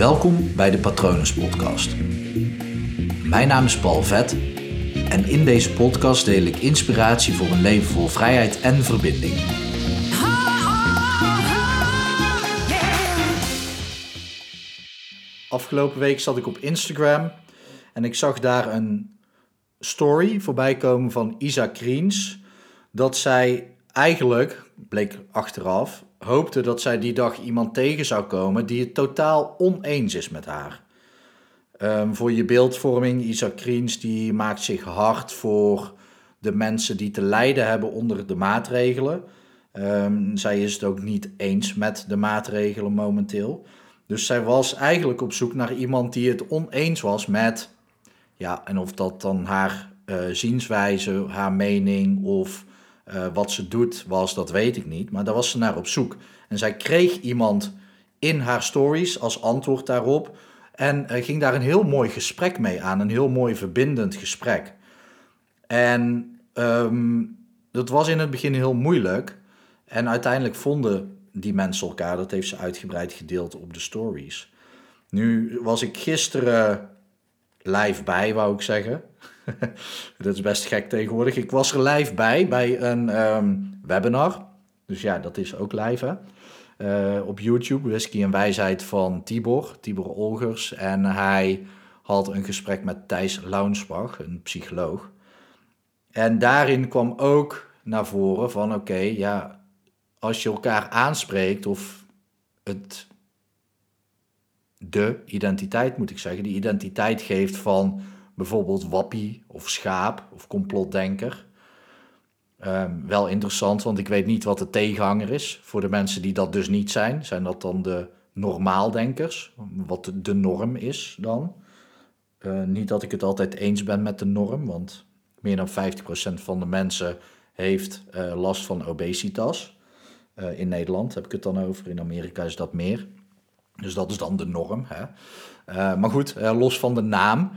Welkom bij de Patronus Podcast. Mijn naam is Paul Vet en in deze podcast deel ik inspiratie voor een leven vol vrijheid en verbinding. Afgelopen week zat ik op Instagram en ik zag daar een story voorbij komen van Isa Kriens. Dat zij eigenlijk, bleek achteraf, hoopte dat zij die dag iemand tegen zou komen die het totaal oneens is met haar. Ehm, voor je beeldvorming, Isa Kriens die maakt zich hard voor de mensen die te lijden hebben onder de maatregelen. Ehm, zij is het ook niet eens met de maatregelen momenteel. Dus zij was eigenlijk op zoek naar iemand die het oneens was met, ja, en of dat dan haar uh, zienswijze, haar mening of uh, wat ze doet was, dat weet ik niet. Maar daar was ze naar op zoek. En zij kreeg iemand in haar stories als antwoord daarop. En uh, ging daar een heel mooi gesprek mee aan. Een heel mooi verbindend gesprek. En um, dat was in het begin heel moeilijk. En uiteindelijk vonden die mensen elkaar. Dat heeft ze uitgebreid gedeeld op de stories. Nu was ik gisteren live bij, wou ik zeggen. dat is best gek tegenwoordig. Ik was er live bij, bij een um, webinar. Dus ja, dat is ook live hè. Uh, op YouTube, Whisky en Wijsheid van Tibor, Tibor Olgers. En hij had een gesprek met Thijs Launsbach, een psycholoog. En daarin kwam ook naar voren van oké, ja, als je elkaar aanspreekt of het de identiteit moet ik zeggen, die identiteit geeft van bijvoorbeeld wappie of schaap of complotdenker. Um, wel interessant, want ik weet niet wat de tegenhanger is voor de mensen die dat dus niet zijn. Zijn dat dan de normaaldenkers, wat de norm is dan? Uh, niet dat ik het altijd eens ben met de norm, want meer dan 50% van de mensen heeft uh, last van obesitas. Uh, in Nederland heb ik het dan over, in Amerika is dat meer. Dus dat is dan de norm. Hè? maar goed, los van de naam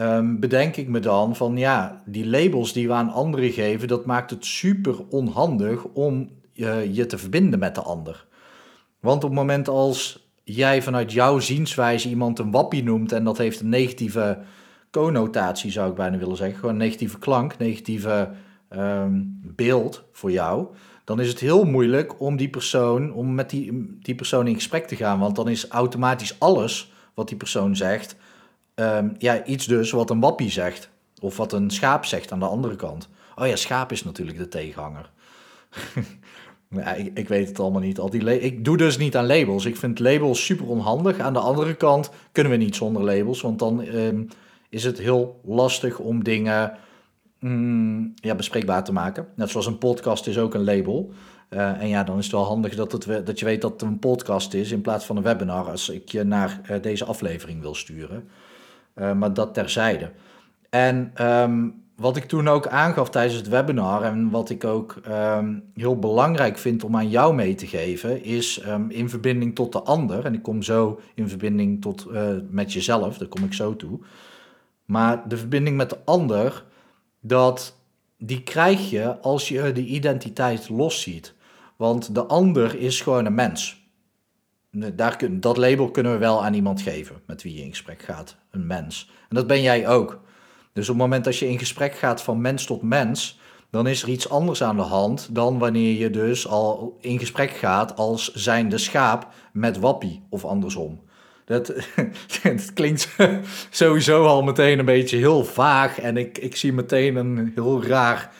um, bedenk ik me dan van ja, die labels die we aan anderen geven, dat maakt het super onhandig om uh, je te verbinden met de ander. Want op het moment als jij vanuit jouw zienswijze iemand een wappie noemt en dat heeft een negatieve connotatie, zou ik bijna willen zeggen, gewoon negatieve klank, negatieve um, beeld voor jou, dan is het heel moeilijk om die persoon, om met die, die persoon in gesprek te gaan. Want dan is automatisch alles wat die persoon zegt, um, ja, iets dus wat een wappie zegt. Of wat een schaap zegt aan de andere kant. Oh ja, schaap is natuurlijk de tegenhanger. ja, ik, ik, weet het allemaal niet. Al die ik doe dus niet aan labels. Ik vind labels super onhandig. Aan de andere kant kunnen we niet zonder labels. Want dan um, is het heel lastig om dingen mm, ja, bespreekbaar te maken. Net zoals een podcast is ook een label. Uh, en ja, dan is het wel handig dat, het, dat je weet dat het een podcast is in plaats van een webinar. Als ik je naar uh, deze aflevering wil sturen. Uh, maar dat terzijde. En um, wat ik toen ook aangaf tijdens het webinar en wat ik ook um, heel belangrijk vind om aan jou mee te geven, is um, in verbinding tot de ander. En ik kom zo in verbinding tot, uh, met jezelf, daar kom ik zo toe. Maar de verbinding met de ander, dat, die krijg je als je de identiteit losziet. Want de ander is gewoon een mens. Daar, dat label kunnen we wel aan iemand geven met wie je in gesprek gaat. Een mens. En dat ben jij ook. Dus op het moment dat je in gesprek gaat van mens tot mens, dan is er iets anders aan de hand dan wanneer je dus al in gesprek gaat als zijnde schaap met wappie of andersom. Dat, dat klinkt sowieso al meteen een beetje heel vaag en ik, ik zie meteen een heel raar,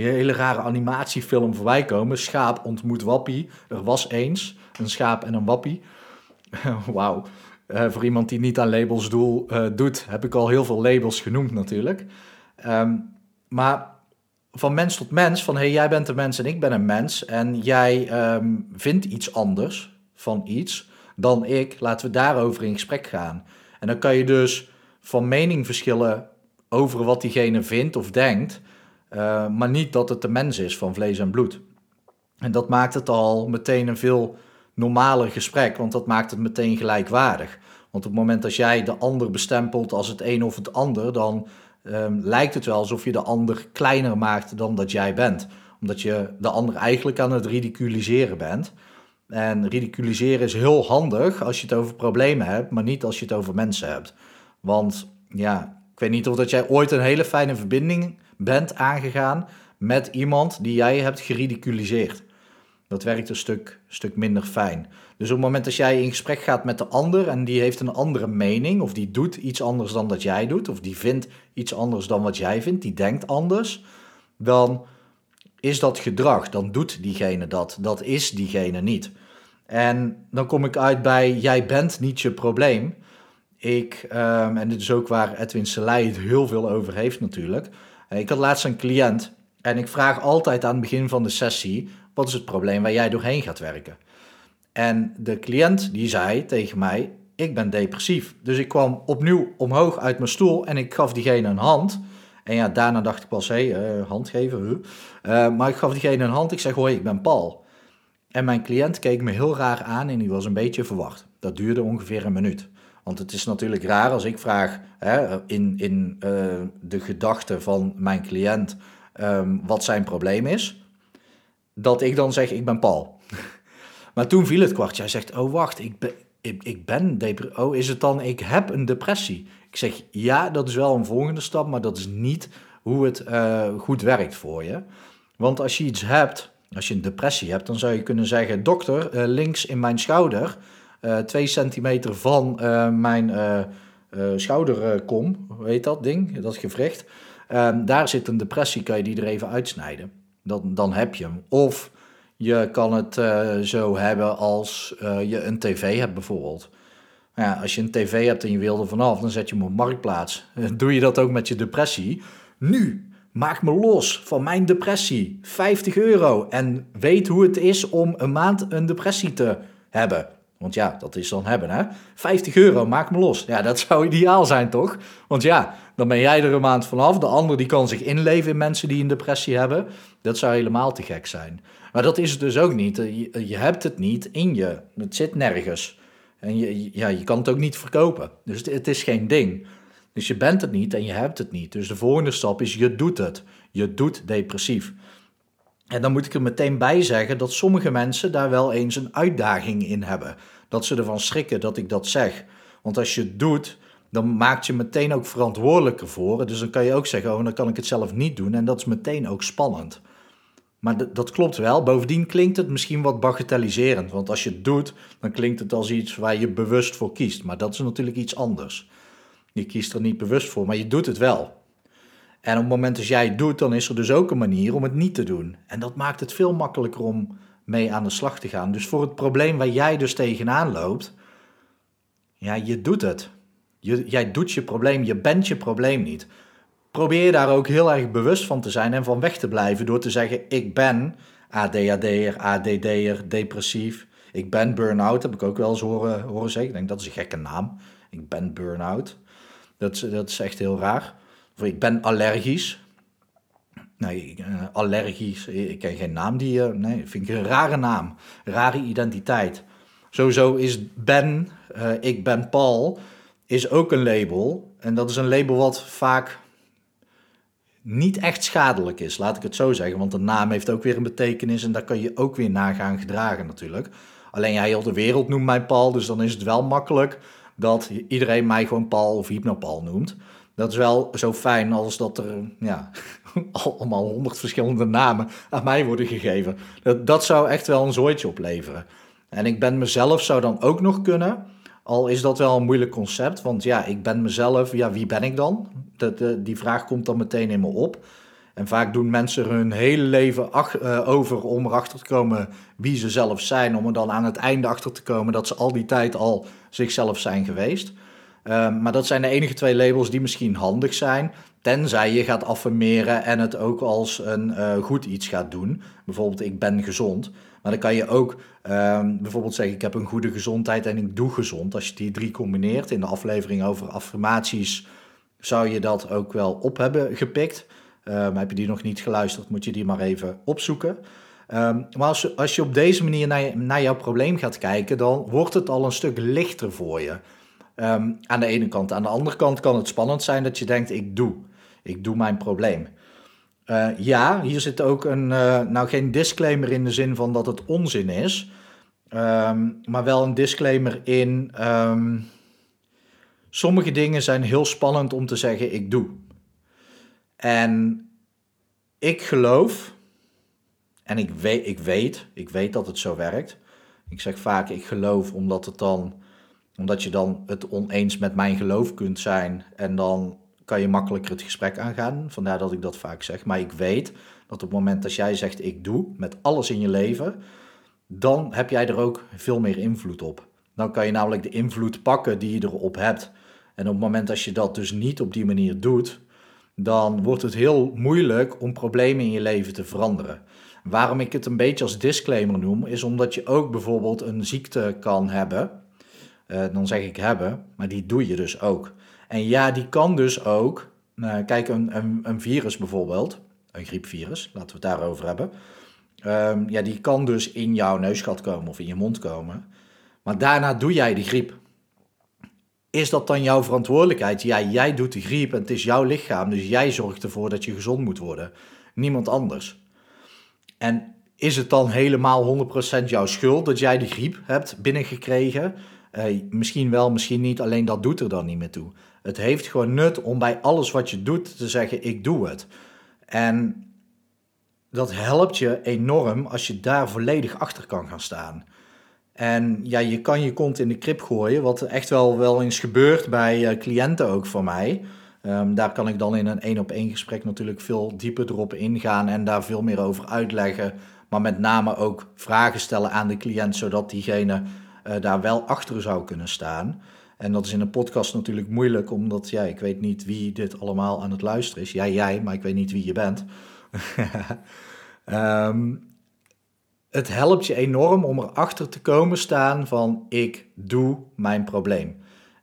hele rare animatiefilm voorbij komen. Schaap ontmoet wappie. Er was eens een schaap en een wappie. Wauw. Uh, voor iemand die niet aan labels doel, uh, doet, heb ik al heel veel labels genoemd natuurlijk. Um, maar van mens tot mens, van hey, jij bent een mens en ik ben een mens. En jij um, vindt iets anders van iets dan ik. Laten we daarover in gesprek gaan. En dan kan je dus van mening verschillen over wat diegene vindt of denkt. Uh, maar niet dat het de mens is van vlees en bloed. En dat maakt het al meteen een veel normaler gesprek, want dat maakt het meteen gelijkwaardig. Want op het moment dat jij de ander bestempelt als het een of het ander, dan um, lijkt het wel alsof je de ander kleiner maakt dan dat jij bent. Omdat je de ander eigenlijk aan het ridiculiseren bent. En ridiculiseren is heel handig als je het over problemen hebt, maar niet als je het over mensen hebt. Want ja, ik weet niet of dat jij ooit een hele fijne verbinding bent aangegaan met iemand die jij hebt geridiculiseerd. Dat werkt een stuk, stuk minder fijn. Dus op het moment dat jij in gesprek gaat met de ander en die heeft een andere mening, of die doet iets anders dan dat jij doet, of die vindt iets anders dan wat jij vindt, die denkt anders, dan is dat gedrag. Dan doet diegene dat. Dat is diegene niet. En dan kom ik uit bij jij bent niet je probleem. Ik, um, en dit is ook waar Edwin Selei het heel veel over heeft natuurlijk. Ik had laatst een cliënt en ik vraag altijd aan het begin van de sessie: wat is het probleem waar jij doorheen gaat werken? En de cliënt die zei tegen mij: ik ben depressief. Dus ik kwam opnieuw omhoog uit mijn stoel en ik gaf diegene een hand. En ja, daarna dacht ik pas, hé, hey, uh, hand. Uh, maar ik gaf diegene een hand. Ik zeg, hoi, ik ben Paul. En mijn cliënt keek me heel raar aan en die was een beetje verwacht. Dat duurde ongeveer een minuut. Want het is natuurlijk raar als ik vraag hè, in, in uh, de gedachten van mijn cliënt um, wat zijn probleem is, dat ik dan zeg, ik ben Paul. maar toen viel het kwartje. Hij zegt, oh wacht, ik ben, ik, ik ben Oh, is het dan, ik heb een depressie? Ik zeg, ja, dat is wel een volgende stap, maar dat is niet hoe het uh, goed werkt voor je. Want als je iets hebt, als je een depressie hebt, dan zou je kunnen zeggen, dokter, uh, links in mijn schouder, twee centimeter van mijn schouderkom, hoe heet dat ding, dat gewricht, ehm, daar zit een depressie, kan je die er even uitsnijden. Dan, dan heb je hem. Of je kan het zo hebben als je een tv hebt bijvoorbeeld. Ja, als je een tv hebt en je wil er vanaf, dan zet je hem op marktplaats. Doe je dat ook met je depressie? Nu, maak me los van mijn depressie. 50 euro. En weet hoe het is om een maand een depressie te hebben. Want ja, dat is dan hebben, hè? 50 euro, maak me los. Ja, dat zou ideaal zijn, toch? Want ja, dan ben jij er een maand vanaf. De ander die kan zich inleven in mensen die een depressie hebben. Dat zou helemaal te gek zijn. Maar dat is het dus ook niet. Je, hebt het niet in je. Het zit nergens. En je, ja, je kan het ook niet verkopen. Dus het, het, is geen ding. Dus je bent het niet en je hebt het niet. Dus de volgende stap is je doet het. Je doet depressief. En dan moet ik er meteen bij zeggen dat sommige mensen daar wel eens een uitdaging in hebben. Dat ze ervan schrikken dat ik dat zeg. Want als je het doet, dan maak je meteen ook verantwoordelijker voor. Dus dan kan je ook zeggen, oh, dan kan ik het zelf niet doen. En dat is meteen ook spannend. Maar dat klopt wel. Bovendien klinkt het misschien wat bagatelliserend. Want als je het doet, dan klinkt het als iets waar je bewust voor kiest. Maar dat is natuurlijk iets anders. Je kiest er niet bewust voor, maar je doet het wel. En op het moment dat jij het doet, dan is er dus ook een manier om het niet te doen. En dat maakt het veel makkelijker om mee aan de slag te gaan. Dus voor het probleem waar jij dus tegenaan loopt, ja, je doet het. Jij doet je probleem, je bent je probleem niet probeer daar ook heel erg bewust van te zijn en van weg te blijven door te zeggen: Ik ben ADHD'er, ADD'er, depressief. Ik ben burn-out, heb ik ook wel eens horen, horen zeggen. Ik denk dat is een gekke naam. Ik ben burn-out. Dat, dat is echt heel raar. Of ik ben allergisch. Nee, uh, allergisch, ik ken geen naam die... Uh, nee, vind ik een rare naam. Rare identiteit. Sowieso is Ben, ik ben Paul, is ook een label. En dat is een label wat vaak niet echt schadelijk is, laat ik het zo zeggen. Want de naam heeft ook weer een betekenis en daar kan je ook weer naar gaan gedragen natuurlijk. Alleen ja, heel de wereld noemt mij Paul, dus dan is het wel makkelijk dat iedereen mij gewoon Paul of Hypnopal noemt. Dat is wel zo fijn als dat er ja, allemaal honderd verschillende namen aan mij worden gegeven. Dat, dat zou echt wel een zooitje opleveren. En ik ben mezelf zou dan ook nog kunnen, al is dat wel een moeilijk concept, want ja, ik ben mezelf, ja, wie ben ik dan? Die vraag komt dan meteen in me op. En vaak doen mensen hun hele leven uh, over om erachter te komen wie ze zelf zijn, om er dan aan het einde achter te komen dat ze al die tijd al zichzelf zijn geweest. Uh, maar dat zijn de enige twee labels die misschien handig zijn, tenzij je gaat affirmeren en het ook als een uh, goed iets gaat doen. Bijvoorbeeld, ik ben gezond. Maar dan kan je ook ehm, bijvoorbeeld zeggen: Ik heb een goede gezondheid en ik doe gezond. Als je die drie combineert in de aflevering over affirmaties, zou je dat ook wel op hebben gepikt. Um, heb je die nog niet geluisterd, moet je die maar even opzoeken. Maar als, als je op deze manier naar, naar jouw probleem gaat kijken, dan wordt het al een stuk lichter voor je. Aan de ene kant. Aan de andere kant kan het spannend zijn dat je denkt: ik doe. Ik doe mijn probleem. Uh, ja, hier zit ook een, uh, nou geen disclaimer in de zin van dat het onzin is. Ehm, maar wel een disclaimer in. ehm, sommige dingen zijn heel spannend om te zeggen ik doe. En ik geloof, en ik weet, ik weet, ik weet dat het zo werkt. Ik zeg vaak ik geloof omdat het dan, omdat je dan het oneens met mijn geloof kunt zijn en dan kan je makkelijker het gesprek aangaan. Vandaar dat ik dat vaak zeg. Maar ik weet dat op het moment dat jij zegt ik doe met alles in je leven, dan heb jij er ook veel meer invloed op. Dan kan je namelijk de invloed pakken die je erop hebt. En op het moment dat je dat dus niet op die manier doet, dan wordt het heel moeilijk om problemen in je leven te veranderen. Waarom ik het een beetje als disclaimer noem, is omdat je ook bijvoorbeeld een ziekte kan hebben. Uh, dan zeg ik hebben, maar die doe je dus ook. En ja, die kan dus ook, uh, kijk, een, een, een, virus bijvoorbeeld, een griepvirus, laten we het daarover hebben. Um, ja, die kan dus in jouw neusgat komen of in je mond komen. Maar daarna doe jij de griep. Is dat dan jouw verantwoordelijkheid? Ja, jij doet de griep en het is jouw lichaam, dus jij zorgt ervoor dat je gezond moet worden. Niemand anders. En is het dan helemaal 100% jouw schuld dat jij de griep hebt binnengekregen? Uh, misschien wel, misschien niet, alleen dat doet er dan niet meer toe. Het heeft gewoon nut om bij alles wat je doet te zeggen: ik doe het. En dat helpt je enorm als je daar volledig achter kan gaan staan. En ja, je kan je kont in de krip gooien, wat echt wel, wel eens gebeurt bij uh, cliënten ook van mij. Um, daar kan ik dan in een één op één gesprek natuurlijk veel dieper erop ingaan en daar veel meer over uitleggen. Maar met name ook vragen stellen aan de cliënt, zodat diegene uh, daar wel achter zou kunnen staan. En dat is in een podcast natuurlijk moeilijk, omdat ja, ik weet niet wie dit allemaal aan het luisteren is. Jij, jij, maar ik weet niet wie je bent. um, het helpt je enorm om erachter te komen staan van ik doe mijn probleem.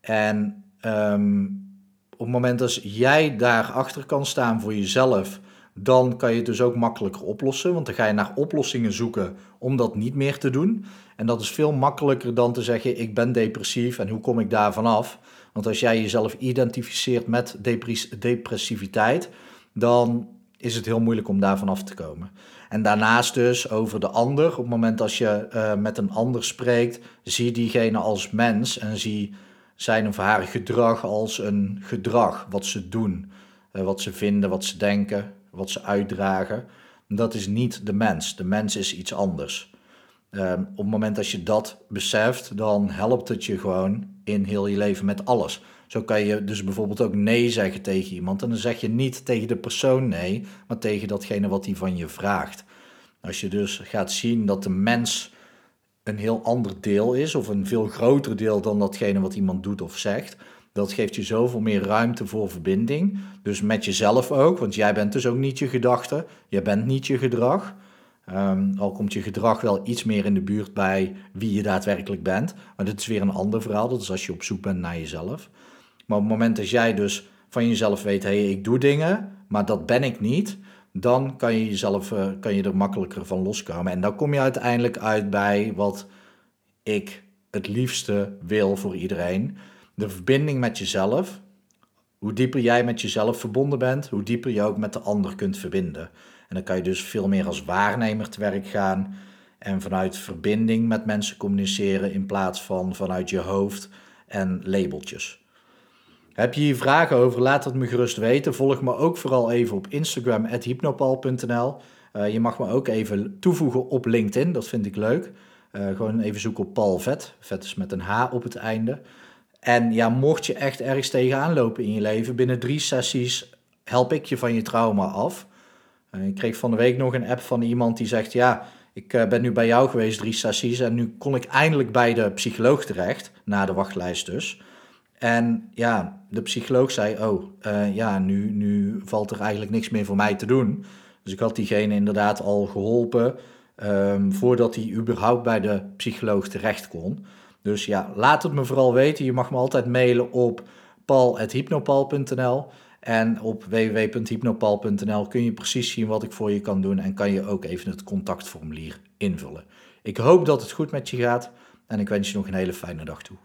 En um, op het moment dat jij daarachter kan staan voor jezelf, dan kan je het dus ook makkelijker oplossen. Want dan ga je naar oplossingen zoeken om dat niet meer te doen. En dat is veel makkelijker dan te zeggen: ik ben depressief en hoe kom ik daar vanaf? Want als jij jezelf identificeert met depressiviteit, dan is het heel moeilijk om daar vanaf te komen. En daarnaast dus over de ander. Op het moment dat je uh, met een ander spreekt, zie diegene als mens en zie zijn of haar gedrag als een gedrag. Wat ze doen, uh, wat ze vinden, wat ze denken, wat ze uitdragen. Dat is niet de mens. De mens is iets anders. Uh, op het moment dat je dat beseft, dan helpt het je gewoon in heel je leven met alles. Zo kan je dus bijvoorbeeld ook nee zeggen tegen iemand. En dan zeg je niet tegen de persoon nee, maar tegen datgene wat hij van je vraagt. Als je dus gaat zien dat de mens een heel ander deel is, of een veel groter deel dan datgene wat iemand doet of zegt, dat geeft je zoveel meer ruimte voor verbinding. Dus met jezelf ook, want jij bent dus ook niet je gedachte, jij bent niet je gedrag. Um, al komt je gedrag wel iets meer in de buurt bij wie je daadwerkelijk bent. Maar dit is weer een ander verhaal. Dat is als je op zoek bent naar jezelf. Maar op het moment dat jij dus van jezelf weet, hé, hey, ik doe dingen, maar dat ben ik niet, dan kan je jezelf uh, kan je er makkelijker van loskomen. En dan kom je uiteindelijk uit bij wat ik het liefste wil voor iedereen. De verbinding met jezelf. Hoe dieper jij met jezelf verbonden bent, hoe dieper je ook met de ander kunt verbinden. En dan kan je dus veel meer als waarnemer te werk gaan en vanuit verbinding met mensen communiceren in plaats van vanuit je hoofd en labeltjes. Heb je hier vragen over? Laat het me gerust weten. Volg me ook vooral even op Instagram, hypnopal.nl. Uh, je mag me ook even toevoegen op LinkedIn, dat vind ik leuk. Uh, gewoon even zoeken op Paul Vet. Vet is met een H op het einde. En ja, mocht je echt ergens tegenaan lopen in je leven, binnen drie sessies help ik je van je trauma af. Uh, ik kreeg van de week nog een app van iemand die zegt: Ja, ik ben nu bij jou geweest, drie sessies. En nu kon ik eindelijk bij de psycholoog terecht, na de wachtlijst dus. En ja, de psycholoog zei, oh, uh, ja, nu, nu valt er eigenlijk niks meer voor mij te doen. Dus ik had diegene inderdaad al geholpen um, voordat hij überhaupt bij de psycholoog terecht kon. Dus ja, laat het me vooral weten. Je mag me altijd mailen op paul.hypnopal.nl en op www.hypnopal.nl kun je precies zien wat ik voor je kan doen en kan je ook even het contactformulier invullen. Ik hoop dat het goed met je gaat en ik wens je nog een hele fijne dag toe.